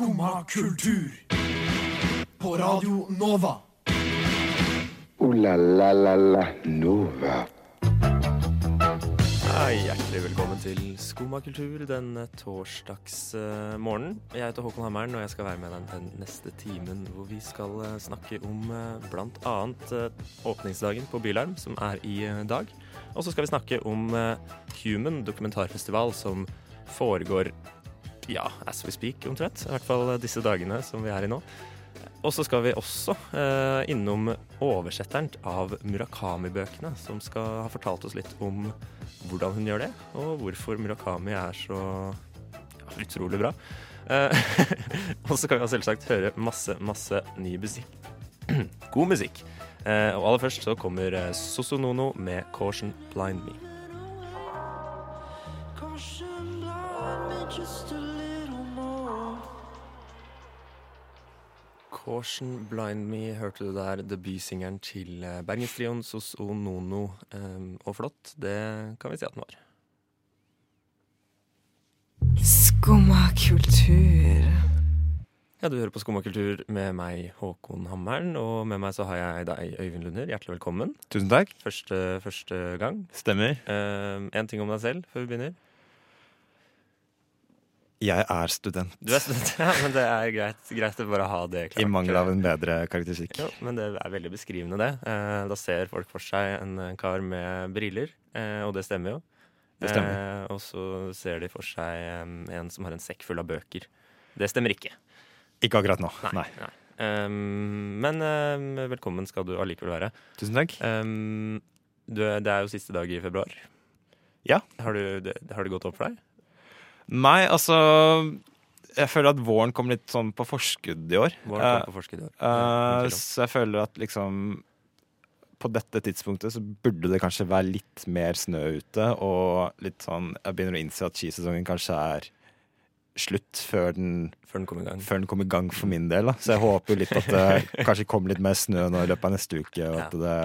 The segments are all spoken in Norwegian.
Skumma kultur. På Radio Nova. O-la-la-la-la Nova. Hei, hjertelig velkommen til Skumma kultur den torsdagsmorgenen. Jeg heter Håkon Hammeren, og jeg skal være med deg den neste timen hvor vi skal eh, snakke om bl.a. eh, åpningsdagen på Bylarm, som er i eh, dag. Og så skal vi snakke om eh, Human dokumentarfestival, som foregår ja, as we speak, omtrent. I hvert fall disse dagene som vi er i nå. Og så skal vi også eh, innom oversetteren av Murakami-bøkene, som skal ha fortalt oss litt om hvordan hun gjør det, og hvorfor Murakami er så utrolig bra. Eh, og så kan vi selvsagt høre masse, masse ny musikk. God musikk. Eh, og aller først så kommer eh, Sosonono med 'Caution Blind Me'. Caution Blind Me hørte du der debutsingeren til eh, Bergenstrioen Sos Nono. Um, og flott, det kan vi si at den var. Skumma kultur. Ja, Du hører på Skumma kultur med meg, Håkon Hammeren. Og med meg så har jeg deg, Øyvind Lunder. Hjertelig velkommen. Tusen takk. Første, første gang. Stemmer. Um, en ting om deg selv før vi begynner. Jeg er student. Du er student, ja, men det er greit, greit å bare ha det klart. I mangel av en bedre karakteristikk. Jo, men det er veldig beskrivende, det. Eh, da ser folk for seg en kar med briller, eh, og det stemmer jo. Det stemmer. Eh, og så ser de for seg eh, en som har en sekk full av bøker. Det stemmer ikke. Ikke akkurat nå. Nei. Nei. Um, men eh, velkommen skal du allikevel være. Tusen takk. Um, du, det er jo siste dag i februar. Ja. Har, du, det, har det gått opp for deg? Nei, altså Jeg føler at våren kom litt sånn på forskudd i år. Våren Eh, kom på forskudd i år. Uh, så jeg føler at liksom På dette tidspunktet så burde det kanskje være litt mer snø ute, og litt sånn Jeg begynner å innse at skisesongen kanskje er slutt før den, Før den kom i gang. før den kom i gang for min del. Da. Så jeg håper jo litt at det kanskje kommer litt mer snø nå i løpet av neste uke, og at det,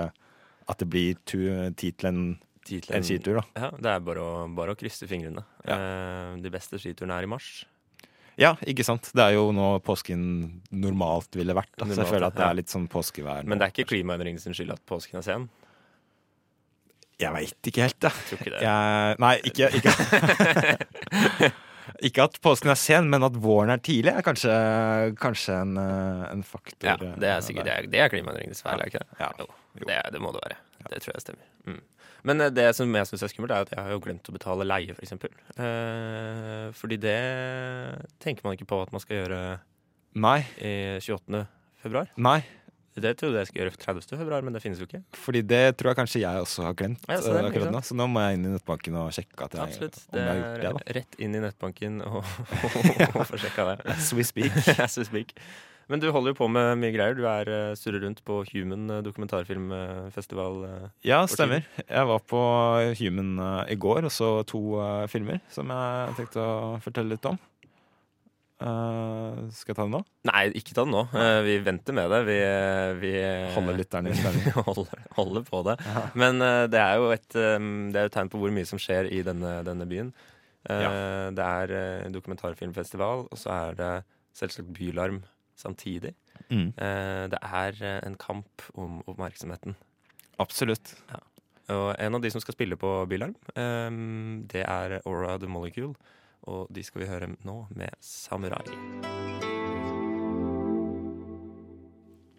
at det blir tid til en, Tid til en skitur. da. Ja, det er bare å, bare å krysse fingrene. Eh, de beste skiturene er i mars. Ja, ikke sant. Det er jo nå påsken normalt ville vært. Da. Så jeg føler at det ja. er litt sånn påskevær. nå. Men det er ikke klimaendringene sin skyld at påsken er sen. Jeg veit ikke helt, jeg. Tror ikke det. jeg. Nei, ikke, ikke Ikke at påsken er sen, men at våren er tidlig, er kanskje, kanskje en, eh, en faktor. Ja, det er sikkert det er, det er klimaendringens feil, er ikke det? Ja. Jo, det, det må det være. Det tror jeg stemmer. Mm. Men eh, det som jeg syns er skummelt, er at jeg har jo glemt å betale leie, f.eks. For eh, fordi det tenker man ikke på at man skal gjøre Nei. i 28. februar. Nei. Det trodde jeg skulle gjøre 30. februar, men det finnes jo ikke. Fordi det tror jeg kanskje jeg også har glemt. Ja, så det, eh, akkurat nå. Så nå må jeg inn i nettbanken og sjekke at jeg, Absolutt. om Det jeg har gjort det. er rett inn i nettbanken og, og få sjekka det. da. As we speak. As we speak. Men du holder jo på med mye greier. Du er eh, surrer rundt på Human eh, dokumentarfilmfestival. eh. Ja, stemmer. Jeg var på Human i går og så to filmer som jeg tenkte å fortelle litt om. Uh, skal jeg ta den nå? Nei, ikke ta den nå. Uh, Vi venter med det. Vi, vi Holder lytterne i spenning. Holder, holder på det. Men uh, det er jo et, um, det er et tegn på hvor mye som skjer i denne, denne byen. Ja. Det er dokumentarfilmfestival, og så er det selvsagt Bylarm samtidig. Mm. Eh, Det er eh, en kamp om oppmerksomheten. Absolutt. Og en av de som skal spille på Bylarm, eh, det er Aura the Molecule. Og de skal vi høre nå med Samurai.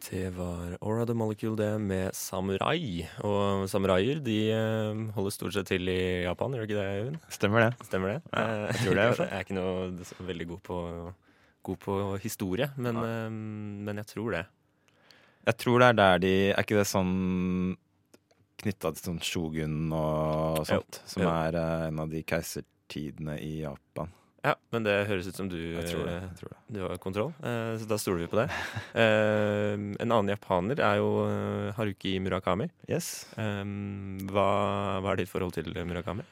Det var Aura the Molecule, det, med Samurai. Og samuraier de eh, holder stort sett til i Japan, gjør ikke det, Øyvind? Stemmer det. Stemmer det? Ja, Eh, jeg tror det. Jeg er ikke noe veldig god på, god på historie, men, eh, men jeg tror det. Jeg tror det er der de Er ikke det sånn knytta til sånn shogun og sånt? som jo. er eh, en av de keisertidene i Japan. Ja, men det høres ut som du, Jeg tror det. Jeg tror det. du har kontroll, eh, så da stoler vi på det. En annen japaner er jo Haruki Murakami. Yes. Hva, hva er ditt forhold til Murakami?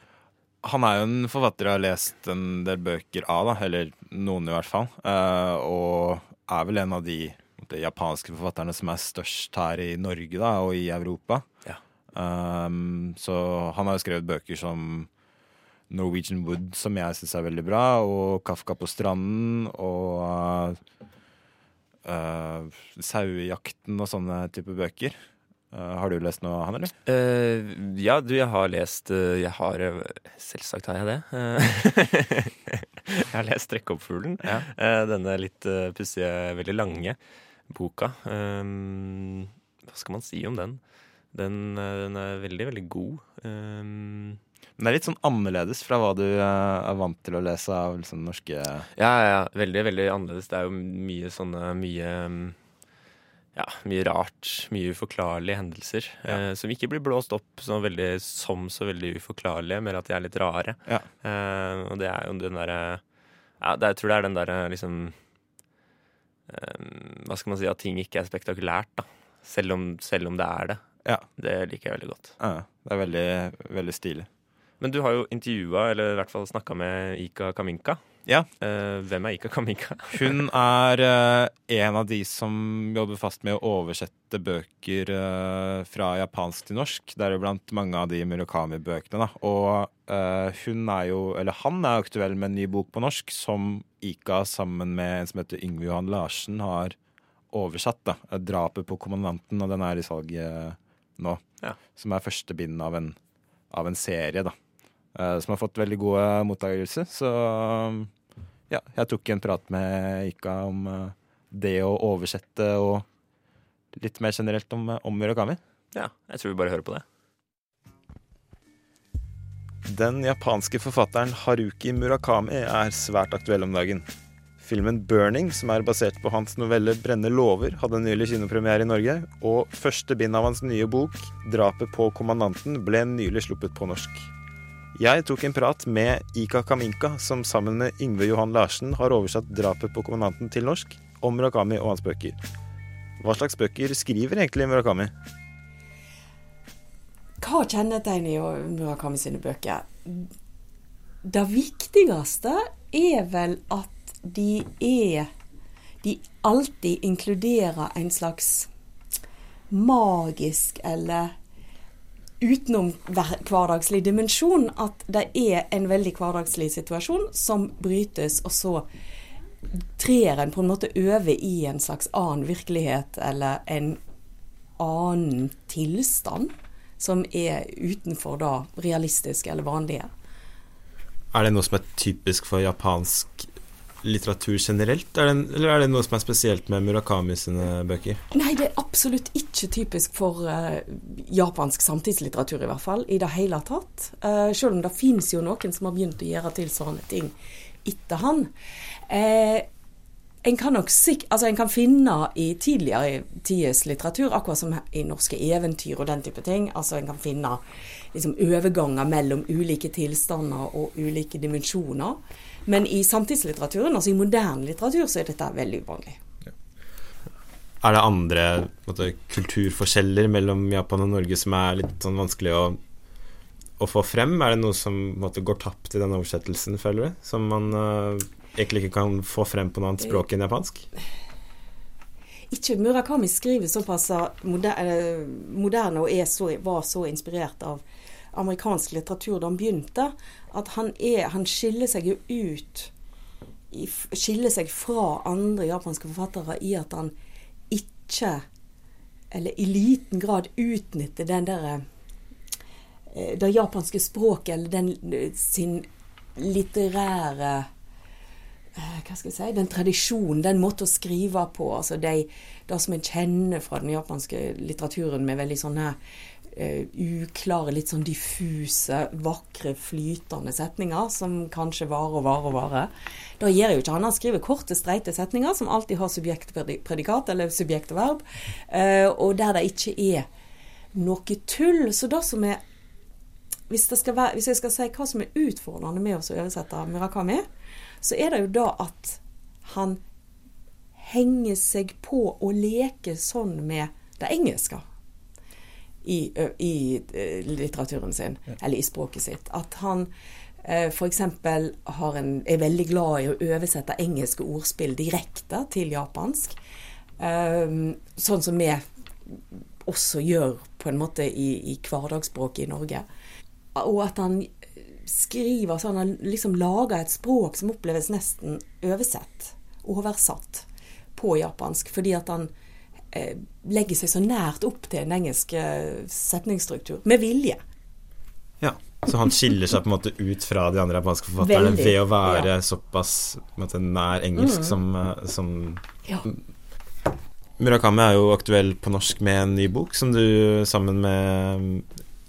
Han er jo en forfatter jeg har lest en del bøker av, da, eller noen i hvert fall. Uh, og er vel en av de de, japanske forfatterne som er størst her i Norge da, og i Europa. Ja. Um, så han har jo skrevet bøker som Norwegian Wood, som jeg syns er veldig bra, og Kafka på stranden, og uh, Sauejakten og sånne type bøker. Uh, har du lest noe, han, eller? Uh, ja, du, jeg har lest uh, Jeg har eh, Selvsagt har jeg det. Uh, jeg har lest 'Trekkoppfuglen'. Ja. Eh, denne litt pussige, veldig lange boka. Um, hva skal man si om den? Den, eh, den er veldig, veldig god. Um, den er litt sånn annerledes fra hva du er vant til å lese av liksom, norske ja, ja, ja. Veldig, veldig annerledes. Det er jo mye sånne Mye um, ja, mye rart, mye uforklarlige hendelser. Ja. Eh, som ikke blir blåst opp så veldig, som så veldig uforklarlige, mer at de er litt rare. Ja. Eh, og det er jo den derre ja, Jeg tror det er den derre liksom eh, Hva skal man si At ting ikke er spektakulært, da. Selv om, selv om det er det. Ja. Det liker jeg veldig godt. Ja, det er veldig, veldig stilig. Men du har jo intervjua, eller i hvert fall snakka med Ika Kaminka. Ja. Eh, hvem er Ika Kaminka? Hun er eh, en av de som jobber fast med å oversette bøker eh, fra japansk til norsk. Deriblant mange av de Murakami-bøkene. Og hun er jo, eller han er aktuell med en ny bok på norsk som Ika sammen med en som heter Yngve Johan Larsen har oversatt. da. 'Drapet på kommandanten', og den er i salg eh, nå. Ja. Som er første bind av en, av en serie, da. Eh, som har fått veldig gode mottakelser. Så ja, jeg tok en prat med Ika om eh, det å oversette og litt mer generelt om, eh, om Murakami. Ja, jeg tror vi bare hører på det. Den japanske forfatteren Haruki Murakami er svært aktuell om dagen. Filmen 'Burning', som er basert på hans novelle 'Brenne låver', hadde nylig kinopremiere i Norge, og første bind av hans nye bok, 'Drapet på kommandanten', ble nylig sluppet på norsk. Jeg tok en prat med Ika Kaminka, som sammen med Yngve Johan Larsen har oversatt 'Drapet på kommandanten' til norsk, om Murakami og hans bøker. Hva slags bøker skriver egentlig Murakami? Hva kjennetegner Murakami sine bøker? Det viktigste er vel at de er De alltid inkluderer en slags magisk eller utenom hverdagslig dimensjon. At det er en veldig hverdagslig situasjon som brytes, og så trer en på en måte over i en slags annen virkelighet eller en annen tilstand som er utenfor da realistiske eller vanlige. Er det noe som er typisk for japansk litteratur generelt, er det, eller er det noe som er spesielt med Murakami sine bøker? Nei, det er absolutt ikke typisk for uh, japansk samtidslitteratur, i hvert fall. I det hele tatt. Uh, selv om det fins jo noen som har begynt å gjøre tilsvarende ting etter han. Uh, en kan nok altså en kan finne i tidligere tiders litteratur, akkurat som i norske eventyr og den type ting, altså en kan finne liksom overganger mellom ulike tilstander og ulike dimensjoner. Men i samtidslitteraturen, altså i moderne litteratur, så er dette veldig uvanlig. Er det andre på måte, kulturforskjeller mellom Japan og Norge som er litt sånn vanskelig å, å få frem? Er det noe som måtte, går tapt i den oversettelsen, føler du? Som man uh, egentlig ikke kan få frem på noe annet språk enn japansk? ikke Murakami skriver såpass moderne, moderne og så, var så inspirert av amerikansk litteratur da han begynte, at han, er, han skiller seg jo ut Skiller seg fra andre japanske forfattere i at han ikke, eller i liten grad, utnytter den derre eh, det japanske språket, eller den sin litterære eh, hva skal jeg si, den tradisjonen, den måten å skrive på. altså de, Det som en kjenner fra den japanske litteraturen med veldig sånne eh, uklare, litt sånn diffuse, vakre, flytende setninger som kanskje varer og varer og varer. Da gjør jo ikke han. Han skriver korte, streite setninger som alltid har subjekt og predikat, eller subjekt og verb, eh, og der det ikke er noe tull. Så det som er hvis, være, hvis jeg skal si hva som er utfordrende med å oversette Murakami, så er det jo da at han henger seg på å leke sånn med det engelske i, i litteraturen sin, eller i språket sitt. At han f.eks. er veldig glad i å oversette engelske ordspill direkte til japansk. Sånn som vi også gjør på en måte i, i hverdagsspråket i Norge. Og at han skriver sånn Han liksom lager et språk som oppleves nesten oversett, oversatt, på japansk. Fordi at han legger seg så nært opp til en engelsk eh, setningsstruktur. Med vilje. Ja. Så han skiller seg på en måte ut fra de andre japanske forfatterne Veldig, ved å være ja. såpass måte, nær engelsk Mm. som, eh, som Ja. Murakami er jo aktuell på norsk med en ny bok som du sammen med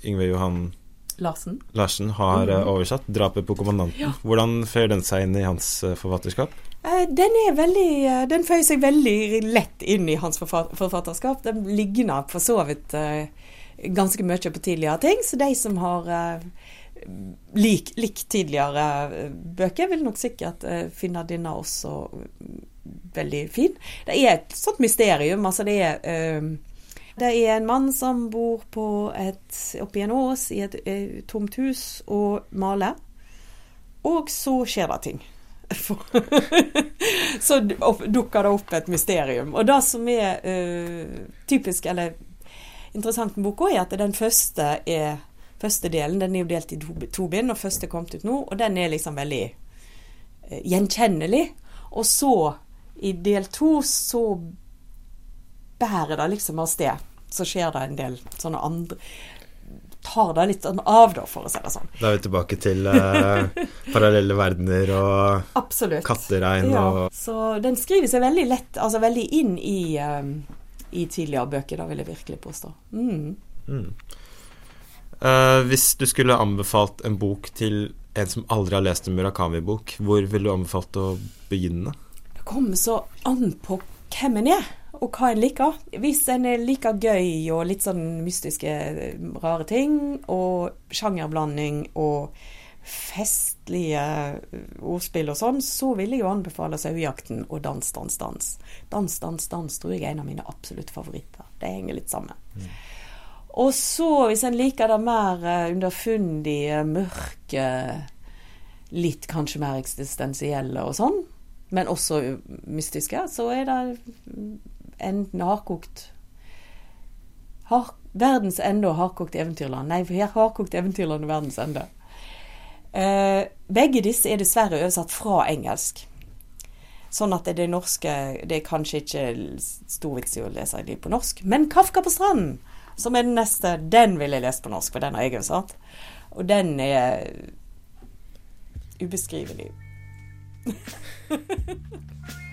Yngve Johan Larsen. Larsen har mm. Oversatt. 'Drapet på kommandanten'. Ja. Hvordan fører den seg inn i hans eh, forfatterskap? Eh, Den veldig eh, Den føyer seg veldig lett inn i hans forfatterskap. Den ligner for så vidt eh, ganske mye på tidligere ting, så de som har lik, likt tidligere bøker, vil nok sikkert finne denne også mm, veldig fin. Det er et sånt mysterium. Altså det er det er en mann som bor på et, oppe i en ås i et tomt hus og maler. Og så skjer det ting. så dukker det opp et mysterium. Og det som er uh, typisk, eller interessant med boka, er at den første er Første delen den er jo delt i to, to bind, og første er kommet ut nå, og den er liksom veldig uh, gjenkjennelig. Og så, i del to, så bærer det liksom av sted. Så skjer det en del sånne andre Tar deg litt sånn av, da, for å si det sånn. Da er vi tilbake til eh, parallelle verdener og Absolutt. katteregn Ja, og så den skriver seg veldig lett, altså veldig inn i, um, i tidligere bøker, da vil jeg virkelig påstå. Mm. mm. Eh, Hvis du skulle anbefalt en bok til en som aldri har lest en Murakami-bok, hvor ville du anbefalt å begynne? Det kommer så an på hvem en er, og hva en liker. Hvis en er like gøy og litt sånn mystiske, rare ting, og sjangerblanding og festlige ordspill og sånn, så vil jeg jo anbefale Sauejakten og Dans, dans, dans. Dans, dans, dans tror jeg er en av mine absolutte favoritter. Det henger litt sammen. Og så, hvis en liker det mer eh, underfundige, mørke, litt kanskje mer eksistensielle og sånn, men også mystiske, så er det enten hardkokt har, Verdens ende og hardkokt eventyrland. Nei, her hardkokt eventyrland og verdens ende. Eh, begge disse er dessverre oversatt fra engelsk. Sånn at det norske Det er kanskje ikke stor vits i å lese dem på norsk. Men 'Kafka på stranden', som er den neste, den vil jeg lese på norsk, for den har jeg oversatt. Og den er ubeskrivelig.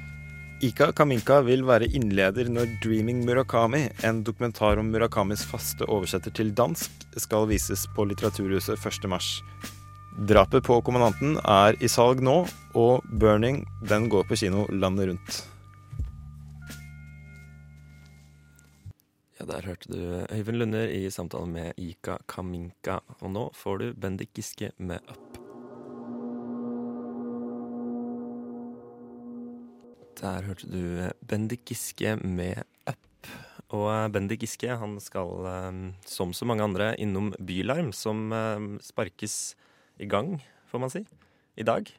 Ika Kaminka vil være innleder når 'Dreaming Murakami', en dokumentar om Murakamis faste oversetter til dansk, skal vises på Litteraturhuset 1.3. Drapet på kommandanten er i salg nå, og 'Burning' den går på kino landet rundt. Ja, Der hørte du Øyvind Lunder i samtale med Ika Kaminka. Og nå får du Bendik Giske med Up. Der hørte du Bendik Giske med Up. Og eh, Bendik Giske han skal, eh, som så mange andre, innom Bylarm, som eh, sparkes i gang, får man si, i dag.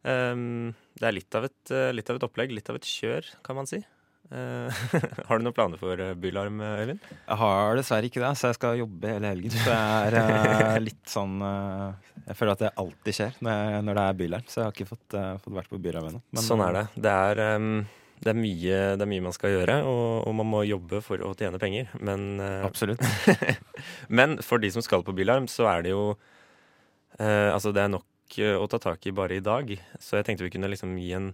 Det er litt av, et, litt av et opplegg, litt av et kjør, kan man si. Eh, har du noen planer for eh, Bylarm, Øyvind? Jeg har dessverre ikke det, så jeg skal jobbe hele helgen. Så jeg er eh, litt sånn eh, Jeg føler at det alltid skjer når, det er bylarm, så jeg har ikke fått, eh, fått vært på bylarm ennå. Sånn er det. Det er, det, er mye, det er mye man skal gjøre, og, og man må jobbe for å tjene penger. Men, eh, Absolutt. men for de som skal på Bylarm, så er det jo eh, Altså, det er nok eh, å ta tak i bare i dag. Så jeg tenkte vi kunne liksom gi en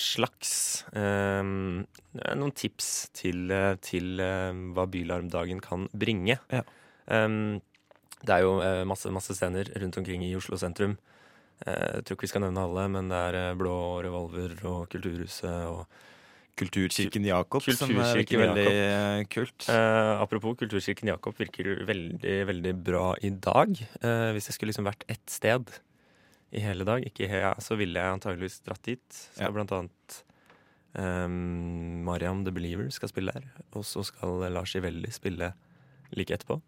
slags em, Noen tips til, eh, til eh, hva Bylarmdagen kan bringe. Ja. Um, det er jo eh, masse, masse scener rundt omkring i Oslo sentrum. Eh, Jeg tror ikke vi skal nevne alle, men det er eh, Blå Revolver og Kulturhuset og Kulturkirken. Kirken Jakob, som virker veldig eh, kult. Uh, apropos Kulturkirken Jakob virker veldig, veldig bra i dag. Uh, hvis jeg skulle liksom vært ett sted i hele dag, ikke he så ville jeg antageligvis dratt dit. Så Ja. blant annet um, Mariam The Believer skal spille der. Og så skal Lars Ivelli spille like etterpå.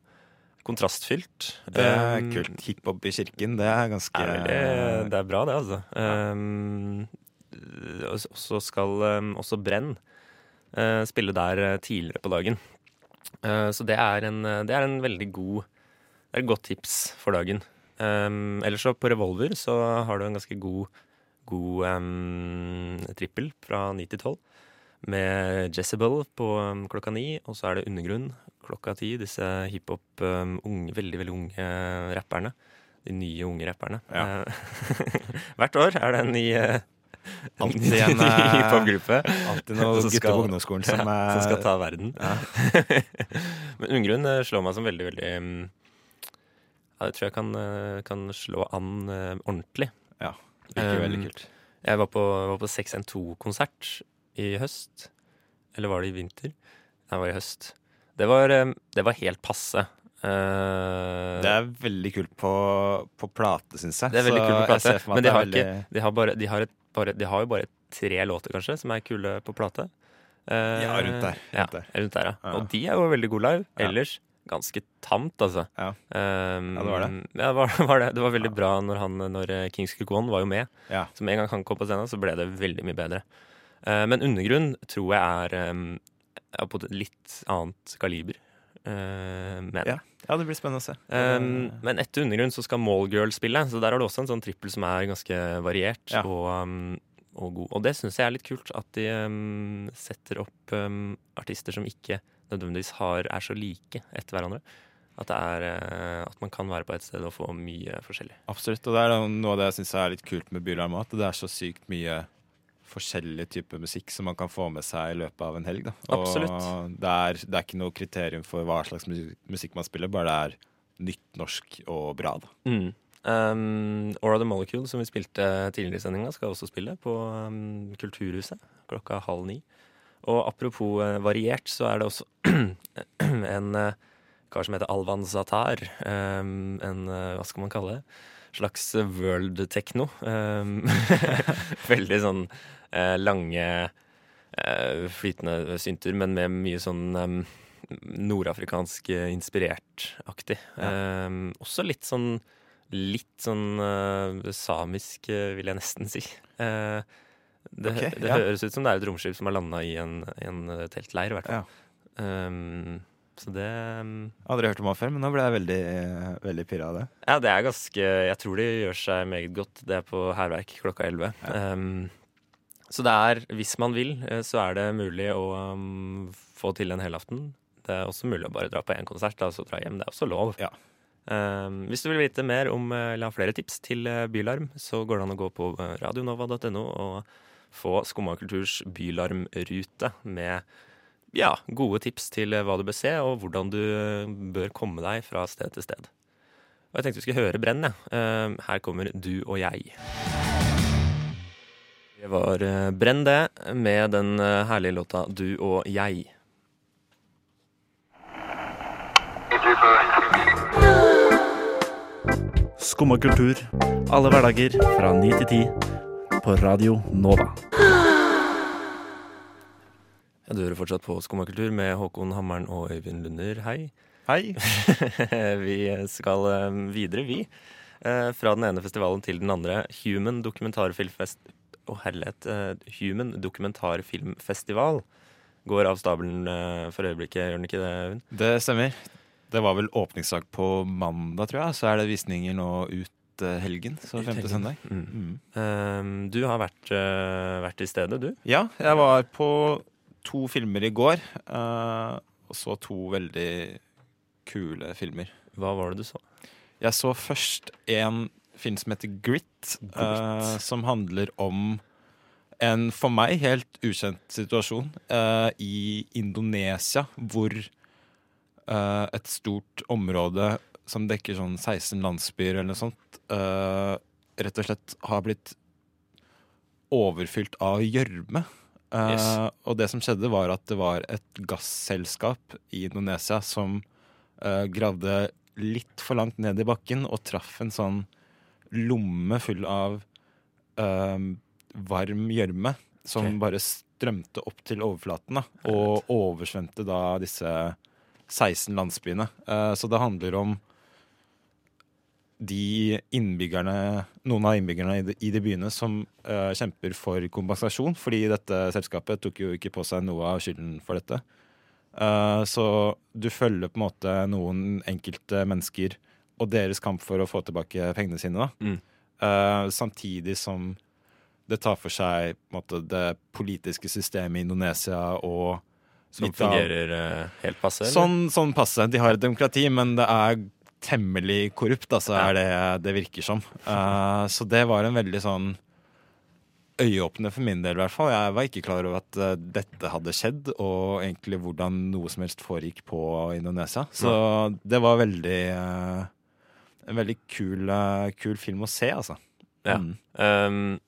Kontrastfylt. Det er Um, kult. Hiphop i kirken, det er ganske er veldig, det er bra, det, altså. Um, og så skal også Brenn uh, spille der uh, tidligere på dagen. Uh, så det er, en, det er en veldig god Det er et godt tips for dagen. Um, ellers så på Revolver så har du en ganske god, god um, trippel fra 9 til 12. Med Jezebel på um, klokka ni, og så er det Undergrunn klokka ti. Disse hiphop, um, unge, veldig, veldig unge rapperne. De nye unge rapperne. Ja. Eh, Hvert år er det en ny, eh, Alltid en, eh, hiphop-gruppe. Alltid noen gutter på ungdomsskolen som, Ja, som skal ta verden. Ja. Men Undergrunn eh, slår meg som veldig, veldig Ja, det tror jeg kan, eh, kan slå an eh, ordentlig. Virker veldig Um, kult. Jeg var på, var på 612-konsert i høst. Eller var det i vinter? Nei, det var i høst. Det var, eh, det var helt passe. Uh, Det er veldig kult på, på plate, syns jeg. Det er veldig kult på plate, men de er har, veldig- ikke, de, har bare, de, har et, bare, de har jo bare tre låter, kanskje, som er kule på plate. Eh, Ja, rundt der. Ja, Rundt der. rundt der, ja. Ja. Og de er jo veldig gode live. Ellers ganske tamt, altså. Ja. Um, Ja, det var det. Ja, det var, var det. det var veldig bra når, han, når eh, Kings Kukon var jo med. Ja. Så med en gang han kom på scenen, så ble det veldig mye bedre. Uh, men Undergrunn tror jeg er, um, på et litt annet kaliber. Uh, men Ja. Ja, det blir spennende å se. Um, men etter undergrunn så skal Mallgirl spille, så der har du også en sånn trippel som er ganske variert Ja. og, og god. Og det syns jeg er litt kult, at de setter opp artister som ikke nødvendigvis har, er så like etter hverandre. At, det er, eh, at man kan være på et sted og få mye forskjellig. Absolutt. Og det er noe av det jeg syns er litt kult med Bylarm, at det er så sykt mye forskjellig type musikk som man kan få med seg i løpet av en helg. Da. Absolutt. Og det er, det er ikke noe kriterium for hva slags musikk man spiller, bare det er nytt, norsk og bra. Da. Mm. Um, Aura the Molecule, som vi spilte tidligere i sendinga, skal også spille på um, Kulturhuset klokka halv ni. Og apropos eh, variert, så er det også en eh, kar som heter Alvan Zatar. Um, en, eh, hva skal man kalle det? Slags world techno. Um, veldig sånn eh, lange, eh, flytende synter, men med mye sånn nordafrikansk eh, inspirert-aktig. Um, også litt sånn Litt sånn eh, samisk, eh, vil jeg nesten si. Eh, det okay, det ja. høres ut som det er et romskip som har landa i en, en eh, teltleir, i hvert fall. Ja. Um, så det um, Aldri hørt om han før, men nå ble jeg veldig, veldig pirra av det. Ja, det er ganske Jeg tror de gjør seg meget godt. Det er på hærverk klokka 11. Um, så det er, hvis man vil, eh, så er det mulig å um, få til en helaften. Det er også mulig å bare dra på én konsert da, og så dra hjem. Det er også lov. Ja. Um, hvis du vil vite mer om eh, eller ha flere tips til eh, Bylarm, så går det an å gå på eh, radionova.no og få Skumma kulturs bylarmrute med ja, gode tips til eh, hva du bør se, og hvordan du eh, bør komme deg fra sted til sted. Og jeg tenkte vi skulle høre Brenn, jeg. Eh, her kommer Du og jeg. Det var Brenn, det, med den herlige låta Du og jeg. Skumma kultur. Alle hverdager fra ni til ti. På Radio Nova. Ja, du hører fortsatt på Skummakultur med Håkon Hammeren og Øyvind Lunder. Hei. Hei! vi skal eh, videre, vi. Eh, fra den ene festivalen til den andre. Human dokumentarfilmfest... Å, herlighet. eh, Human dokumentarfilmfestival går av stabelen for øyeblikket, gjør den ikke det, Øyvind? Det stemmer. Det var vel åpningssak på mandag, tror jeg. Så er det visninger nå ut helgen. Så femte søndag. Mm. Eh, du har vært, uh, vært i stedet, du. Ja, jeg var på to filmer i går. Uh, og så to veldig kule filmer. Hva var det du så? Jeg så først en film som heter Grit, Grit. Uh, som handler om en for meg helt ukjent situasjon i Indonesia, hvor et stort område som dekker sånn 16 landsbyer eller noe sånt, uh, rett og slett har blitt overfylt av gjørme. Uh, Yes. Og det som skjedde, var at det var et gasselskap i Indonesia som uh, gravde litt for langt ned i bakken og traff en sånn lomme full av varm gjørme som okay. bare strømte opp til overflaten da, og oversvømte da disse 16 landsbyene. Så det handler om de innbyggerne, noen av innbyggerne i de, i de byene som uh, kjemper for kompensasjon, fordi dette selskapet tok jo ikke på seg noe av skylden for dette. Uh, så du følger på en måte noen enkelte mennesker og deres kamp for å få tilbake pengene sine. Mm. uh, samtidig som det tar for seg måte, det politiske systemet i Indonesia og Som fungerer helt passe? Sånn, sånn passe. De har et demokrati, men det er temmelig korrupt, altså, Ja. er det det virker som. Uh, så det var en veldig sånn øyeåpner for min del, i hvert fall. Jeg var ikke klar over at uh, dette hadde skjedd, og egentlig hvordan noe som helst foregikk på Indonesia. Så det var veldig uh, En veldig kul, kul film å se, altså. Ja. Mm. Um,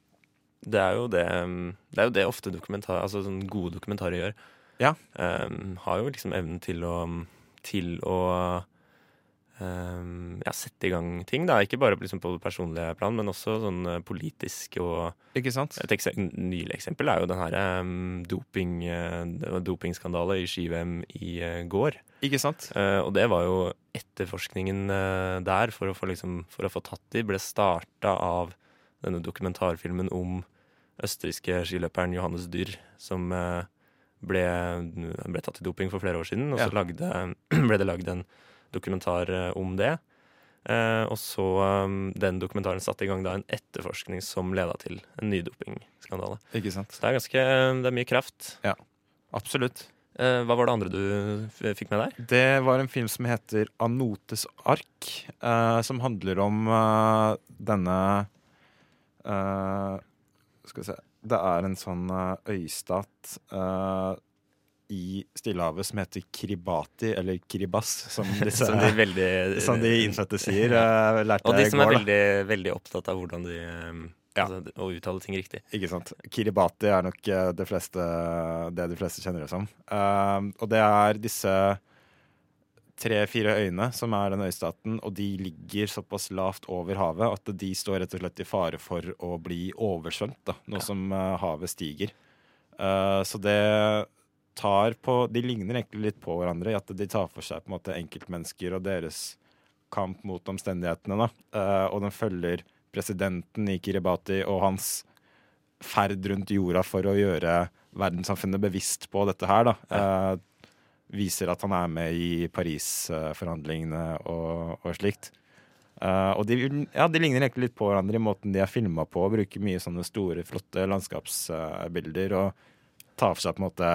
det er jo det Det er jo det ofte dokumentar, altså sånn gode dokumentarer gjør. Ja. Um, har jo liksom evnen til å Til å um, ja, sette i gang ting. da Ikke bare liksom på det personlige plan, men også sånn eh, politisk og Ikke sant? Et ekse nylig eksempel er jo den her um, doping, uh, dopingskandalen i ski-VM i uh, går. Ikke sant? Uh, og det var jo etterforskningen eh, der for å få, liksom, for å få tatt de, ble starta av denne dokumentarfilmen om østerrikske skiløperen Johannes Dürr, som eh, ble, ble tatt i doping for flere år siden. Og så Ja. lagde, ble det lagd en dokumentar eh, om det. Eh, og så um, den dokumentaren satte i gang da en etterforskning som leda til en ny dopingskandale. Ikke sant? Så det er ganske Det er mye kraft. Ja, Absolutt. Eh, hva var det andre du fikk med deg? Det var en film som heter Anotes ark, eh, som handler om eh, denne eh, Skal vi se Det er en sånn eh, øystat eh, i Stillehavet som heter Kiribati, eller Kiribas, som disse Som de veldig som de innsatte sier. eh, lærte Og de som går, er veldig, veldig opptatt av hvordan de um, Ja. altså, Å uttale ting riktig. Ikke sant. Kiribati er nok eh, det, fleste, det de fleste kjenner det som. Uh, og det er disse tre-fire øyene som er den øystaten, og de ligger såpass lavt over havet at de står rett og slett i fare for å bli oversvømt, da, nå som uh, havet stiger. Uh, så det tar på De ligner egentlig litt på hverandre i at de tar for seg på en måte enkeltmennesker og deres kamp mot omstendighetene. Da. Uh, og den følger presidenten i Kiribati og hans ferd rundt jorda for å gjøre verdenssamfunnet bevisst på dette her. Da. Uh, viser at han er med i Paris-forhandlingene og, og slikt. Uh, og de, ja, de ligner egentlig litt på hverandre i måten de er filma på. Bruker mye sånne store, flotte landskapsbilder og tar for seg på en måte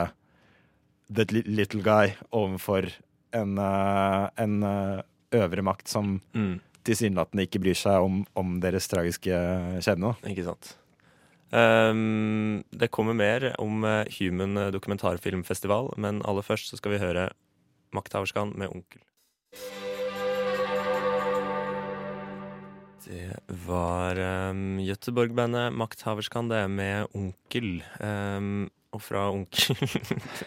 the little guy overfor en, eh, en eh, øvre makt som Mm, tilsynelatende ikke bryr seg om, om deres tragiske skjebne. ikke sant. Um, det kommer mer om eh, Human dokumentarfilmfestival, men aller først så skal vi høre Makthaverskan med Onkel. Det var um, Göteborg-bandet Makthaverskan, det, med Onkel. Um, og fra Onkel Nei,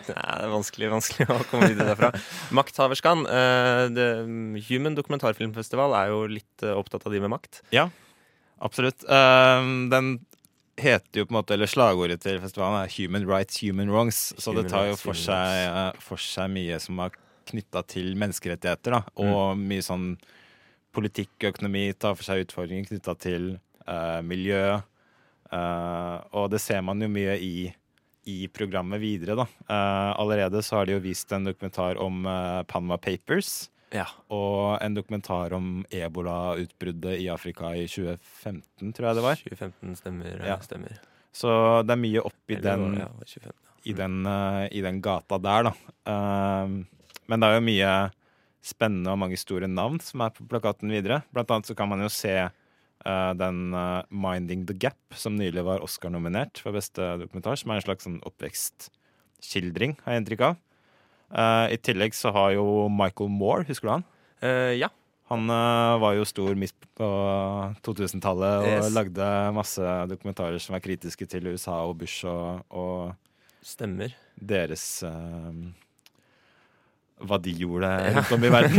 det er vanskelig, vanskelig å komme videre derfra. Makthaverskan. Uh, Human dokumentarfilmfestival er jo litt uh, opptatt av de med makt. Ja, Absolutt. Uh, den heter jo på en måte, eller Slagordet til festivalen er 'Human Rights, Human Wrongs'. Så Human det tar jo for seg, for seg mye som er knytta til menneskerettigheter. Da, og mye sånn politikk og økonomi tar for seg utfordringer knytta til miljø. Og det ser man jo mye i, i programmet videre. Da. Uh, allerede så har de jo vist en dokumentar om uh, Panama Papers. Ja. Og en dokumentar om ebolautbruddet i Afrika i 2015, tror jeg det var. 2015 stemmer. Ja. stemmer. Så det er mye opp i den, ja, 2015. i, den, uh, i den gata der, da. Men det er jo mye spennende og mange store navn som er på plakaten videre. Blant annet så kan man jo se den eh, 'Minding the Gap', som nylig var Oscar-nominert for beste dokumentar, som er en slags sånn oppvekstskildring, har jeg inntrykk av. Eh, I tillegg så har jo Michael Moore, husker du han? Uh, ja. Han uh, var jo stor midt på 2000-tallet og Yes. lagde masse dokumentarer som var kritiske til USA og Bush og, og Stemmer. deres uh, Hva de gjorde rundt om i verden.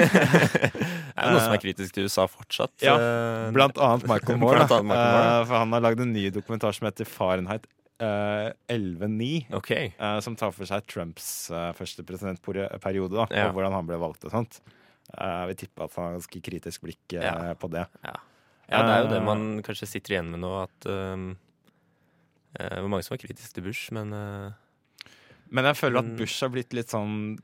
Det er noe som er kritisk til USA fortsatt. Ja, eh, Blant annet Michael Moore. Annet Michael Moore, Eh, for han har lagd en ny dokumentar som heter Fahrenheit eh, 11.9. okay. eh, som tar for seg Trumps eh, første presidentperiode, da, Ja. og hvordan han ble valgt og sånt. Eh, jeg vil tippe at han har ganske kritisk blikk eh, Ja. på det. Ja. ja, det er jo det Eh, man kanskje sitter igjen med nå, at eh, Det var mange som var kritiske til Bush, men eh, Men jeg føler at Bush har blitt litt sånn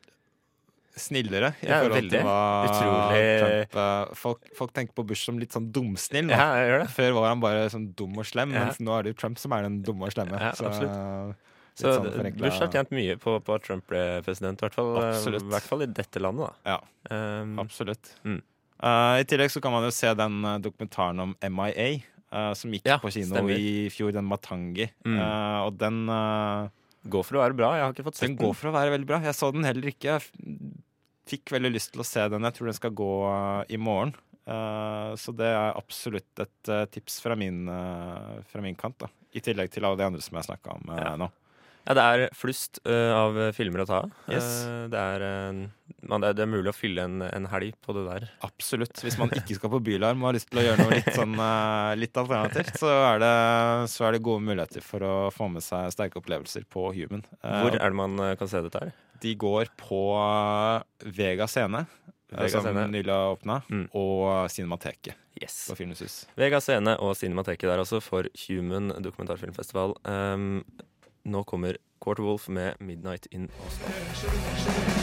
snillere i Ja, forhold veldig. til hva Utrolig- Trump eh, folk, folk tenker på Bush som litt sånn dumsnill. nå. Ja, jeg gjør det. Før var han bare sånn dum og slem, Ja. mens nå er det jo Trump som er den dumme og slemme. Ja, så, absolutt. litt Så sånn forenkla- Bush har tjent mye på, på at Trump ble president, i hvert fall, eh, i hvert fall i dette landet. da. Ja, Um, absolutt. Mm. Uh, I tillegg så kan man jo se den dokumentaren om MIA, uh, som gikk Ja, på kino stemmer. i fjor, den Matangi. Mm. Uh, og den Går for å være bra. Jeg har ikke fått sett Den går for å være veldig bra. Jeg så den heller ikke. Jeg fikk veldig lyst til å se den. Jeg tror den skal gå uh, i morgen. Uh, så det er absolutt et uh, tips fra min, uh, fra min kant. da I tillegg til alle de andre som jeg snakka om Ja. nå. Ja, det er flust uh, av filmer å ta av. Yes. Uh, det, er, uh, man, det er- mulig å fylle en, en helg på det der. Absolutt. Hvis man ikke skal på Bylarm og har lyst til å gjøre noe litt, sånn, litt alternativt, så er, det, så er det gode muligheter for å få med seg sterke opplevelser på Human. Uh, Hvor er det man kan se dette her? De går på Vega Scene, Vega som nylig har åpna, Mm. og Cinemateket Yes. på Filmens Vega Scene og Cinemateket der også for Human dokumentarfilmfestival. Um, nå kommer Quarterwolf med 'Midnight in Oslo'.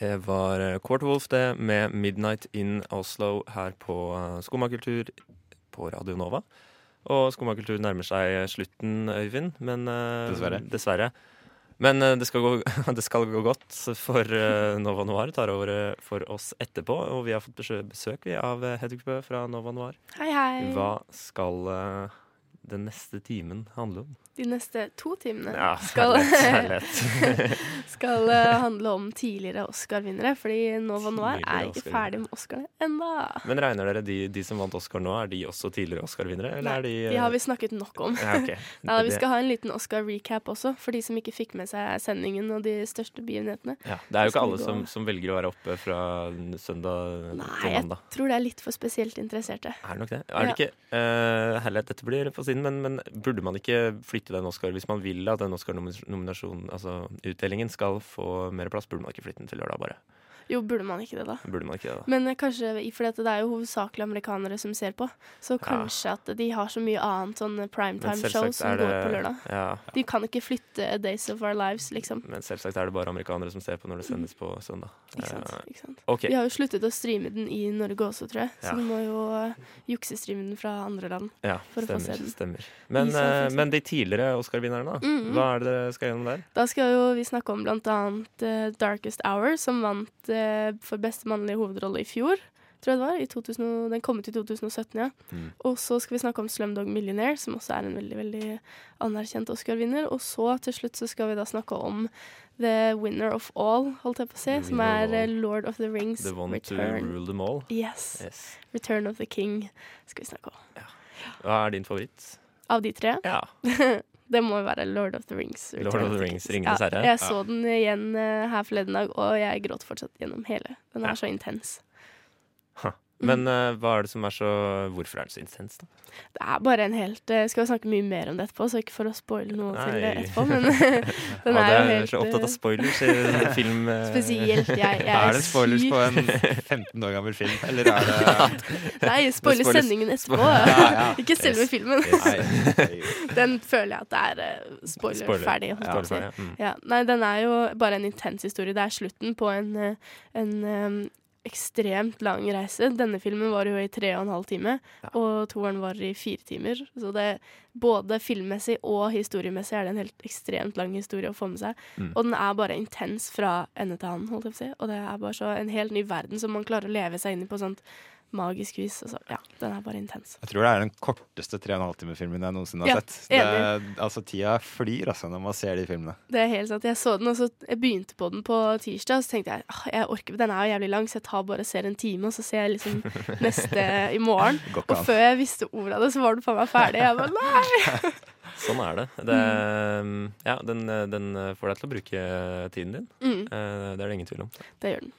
Det var eh, Quarterwolf det med 'Midnight in Oslo' her på uh, Skomakultur på Radio Nova. Og Skomakultur nærmer seg slutten, Øyvind, men eh, Dessverre. dessverre. Men eh, det, skal gå, det skal gå godt, for eh, Nova Noir tar over eh, for oss etterpå. Og vi har fått besøk, besøk vi, av eh, Hedvig Bø fra Nova Noir. Hei, hei. Hva skal eh, den neste timen handler om? De neste to timene Ja, skal, skal eh, handle om tidligere Oscar-vinnere. Fordi Nova Noir er ikke ferdig med Oscarene enda. Men regner dere de, de som vant Oscar nå, er de også tidligere Oscar-vinnere? Nei, er de, de har vi snakket nok om. Ja, okay. Nei, vi skal ha en liten Oscar-recap også, for de som ikke fikk med seg sendingen og de største begivenhetene. ja, det er jo ikke alle som, som velger å være oppe fra søndag Nei, til jeg tror det er litt for spesielt interesserte. Er det nok det? Er det ikke uh, Herlighet, dette blir på siden, men, men burde man ikke flytte den Oscar hvis man vil at den Oscar-nominasjonen, altså skal få mer plass? Burde man ikke flytte den til lørdag, bare? Jo, burde man ikke det, da? Burde man ikke det, da? Men eh, kanskje, for det er jo hovedsakelig amerikanere som ser på, så kanskje at de har så mye annet sånn Men primetime-show som det- går på lørdag. Ja, De kan ikke flytte A Days of Our Lives, liksom. men selvsagt er det bare amerikanere som ser på når det sendes på søndag. Ikke sant? Eh, Ikke sant? Okay. Vi har jo sluttet å streame den i Norge også, tror jeg. Så Ja. de må jo uh, juksestreame den fra andre land. Ja, for å få se den. stemmer. Men, eh, Francisco. men de tidligere Oscar-vinnerne, da? Mhm. Hva er det dere skal gjennom der? Da skal jo vi snakke om blant annet uh, Darkest Hour, som vant eh, for beste mannlige hovedrolle i fjor. Tror jeg det var. I 2000, den kom ut i 2017, ja. Mm. Og så skal vi snakke om Slumdog Millionaire, som også er en veldig veldig anerkjent Oscar-vinner. Og så til slutt så skal vi da snakke om The Winner of All, holdt jeg på å si, som er eh. Lord of the Rings The one to Return. rule them all? Yes. Yes. Return of the King skal vi snakke om. Hva er din favoritt? Av de tre? Ja. det må jo være Lord of the Rings. Lord of the Rings, Ringenes ja. Jeg så den igjen eh, her forleden dag, og jeg gråt fortsatt gjennom hele. Den er Ja. så intens. Men uh, hva er det som er så Hvorfor er det så intens, da? Det er bare en helt uh, Skal vi snakke mye mer om det etterpå, så ikke for å spoile noe til det etterpå, men den Ja, er er jo helt så opptatt eh, av spoilers i film. uh, Spesielt jeg. Jeg er, Er det spoilers på en 15 år gammel film, eller er det Nei, spoiler spoilers- sendingen etterpå. Ja, ja. Ikke selve Yes. filmen. Nei. Den føler jeg at det er spoilerferdig. spoiler, Spoiler. ja. Mm. Ja, nei, den er jo bare en intens historie. Det er slutten på en, eh, en em, ekstremt lang reise. Denne filmen var jo i tre og en halv time, Ja. og toeren var i fire timer. Så det både filmmessig og historiemessig er det en helt ekstremt lang historie å få med seg. Mm. Og den er bare intens fra ende til annen, holdt jeg på å si. Og det er bare så en helt ny verden som man klarer å leve seg inn i på sånt magisk vis. Altså, ja, den er bare intens. Jeg tror det er den korteste 3,5 time-filmen jeg noensinne har Ja, sett. Det, altså Tida flyr altså når man ser de filmene. Det er helt sant. Jeg så den, og så jeg begynte på den på tirsdag, og så tenkte jeg «Åh, jeg orker, den er jo jævlig lang, så jeg tar bare ser en time, og så ser jeg liksom neste i morgen. Og før jeg visste ordet av det, så var den faen meg ferdig. Jeg bare nei! Sånn er det. det mm, ja, den, den får deg til å bruke tiden din. Mm, Eh, Det er det ingen tvil om. det gjør den.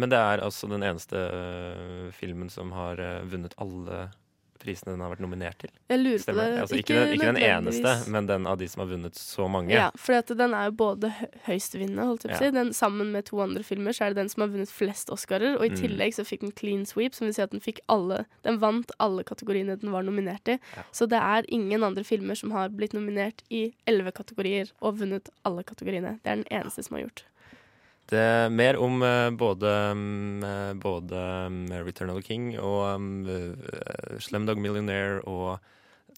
Men det er altså den eneste uh, filmen som har uh, vunnet alle prisene den har vært nominert til. Jeg lurer på Stemmer. det. Altså, ikke, den, ikke den eneste, men den av de som har vunnet så mange. Ja, for den er jo både hø- høyestvinnende, holdt jeg på å si. Den, sammen med to andre filmer så er det den som har vunnet flest Oscarer. Og i Mm. tillegg så fikk den clean sweep, som vil si at den fikk alle Den vant alle kategoriene den var nominert i. Ja. Så det er ingen andre filmer som har blitt nominert i elleve kategorier og vunnet alle kategoriene. Det er den eneste som har gjort. Det er mer om eh, både, mm, eh, både mm, Return of the King og uh, Slumdog Millionaire og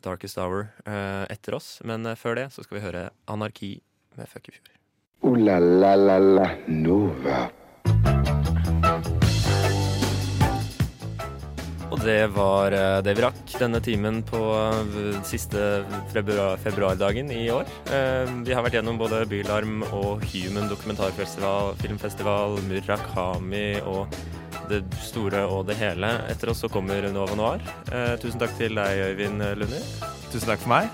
Darkest Hour eh, etter oss. Men eh, før det så skal vi høre Anarki med Fuck i fjor. Uh, la la la la Nova. Det var eh, det vi rakk denne timen på eh, siste februar, februardagen i år. Eh, Vi har vært gjennom både Bylarm og Human dokumentarfestival, filmfestival, Murakami og det store og det hele. Etter oss så kommer Nova Noir. Tusen takk til deg, Øyvind Lunder. Tusen takk for meg.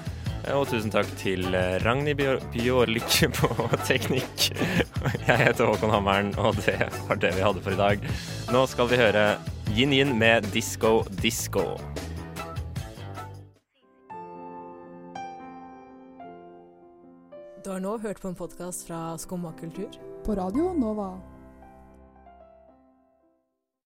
Og tusen takk til Ragnhild Bjør- Bjørlik på teknikk. Jeg heter Håkon Hammeren, og det var det vi hadde for i dag. Nå skal vi høre Yin Yin med Disco Disco. Du har nå hørt på en podkast fra Skumma kultur. På Radio Nova.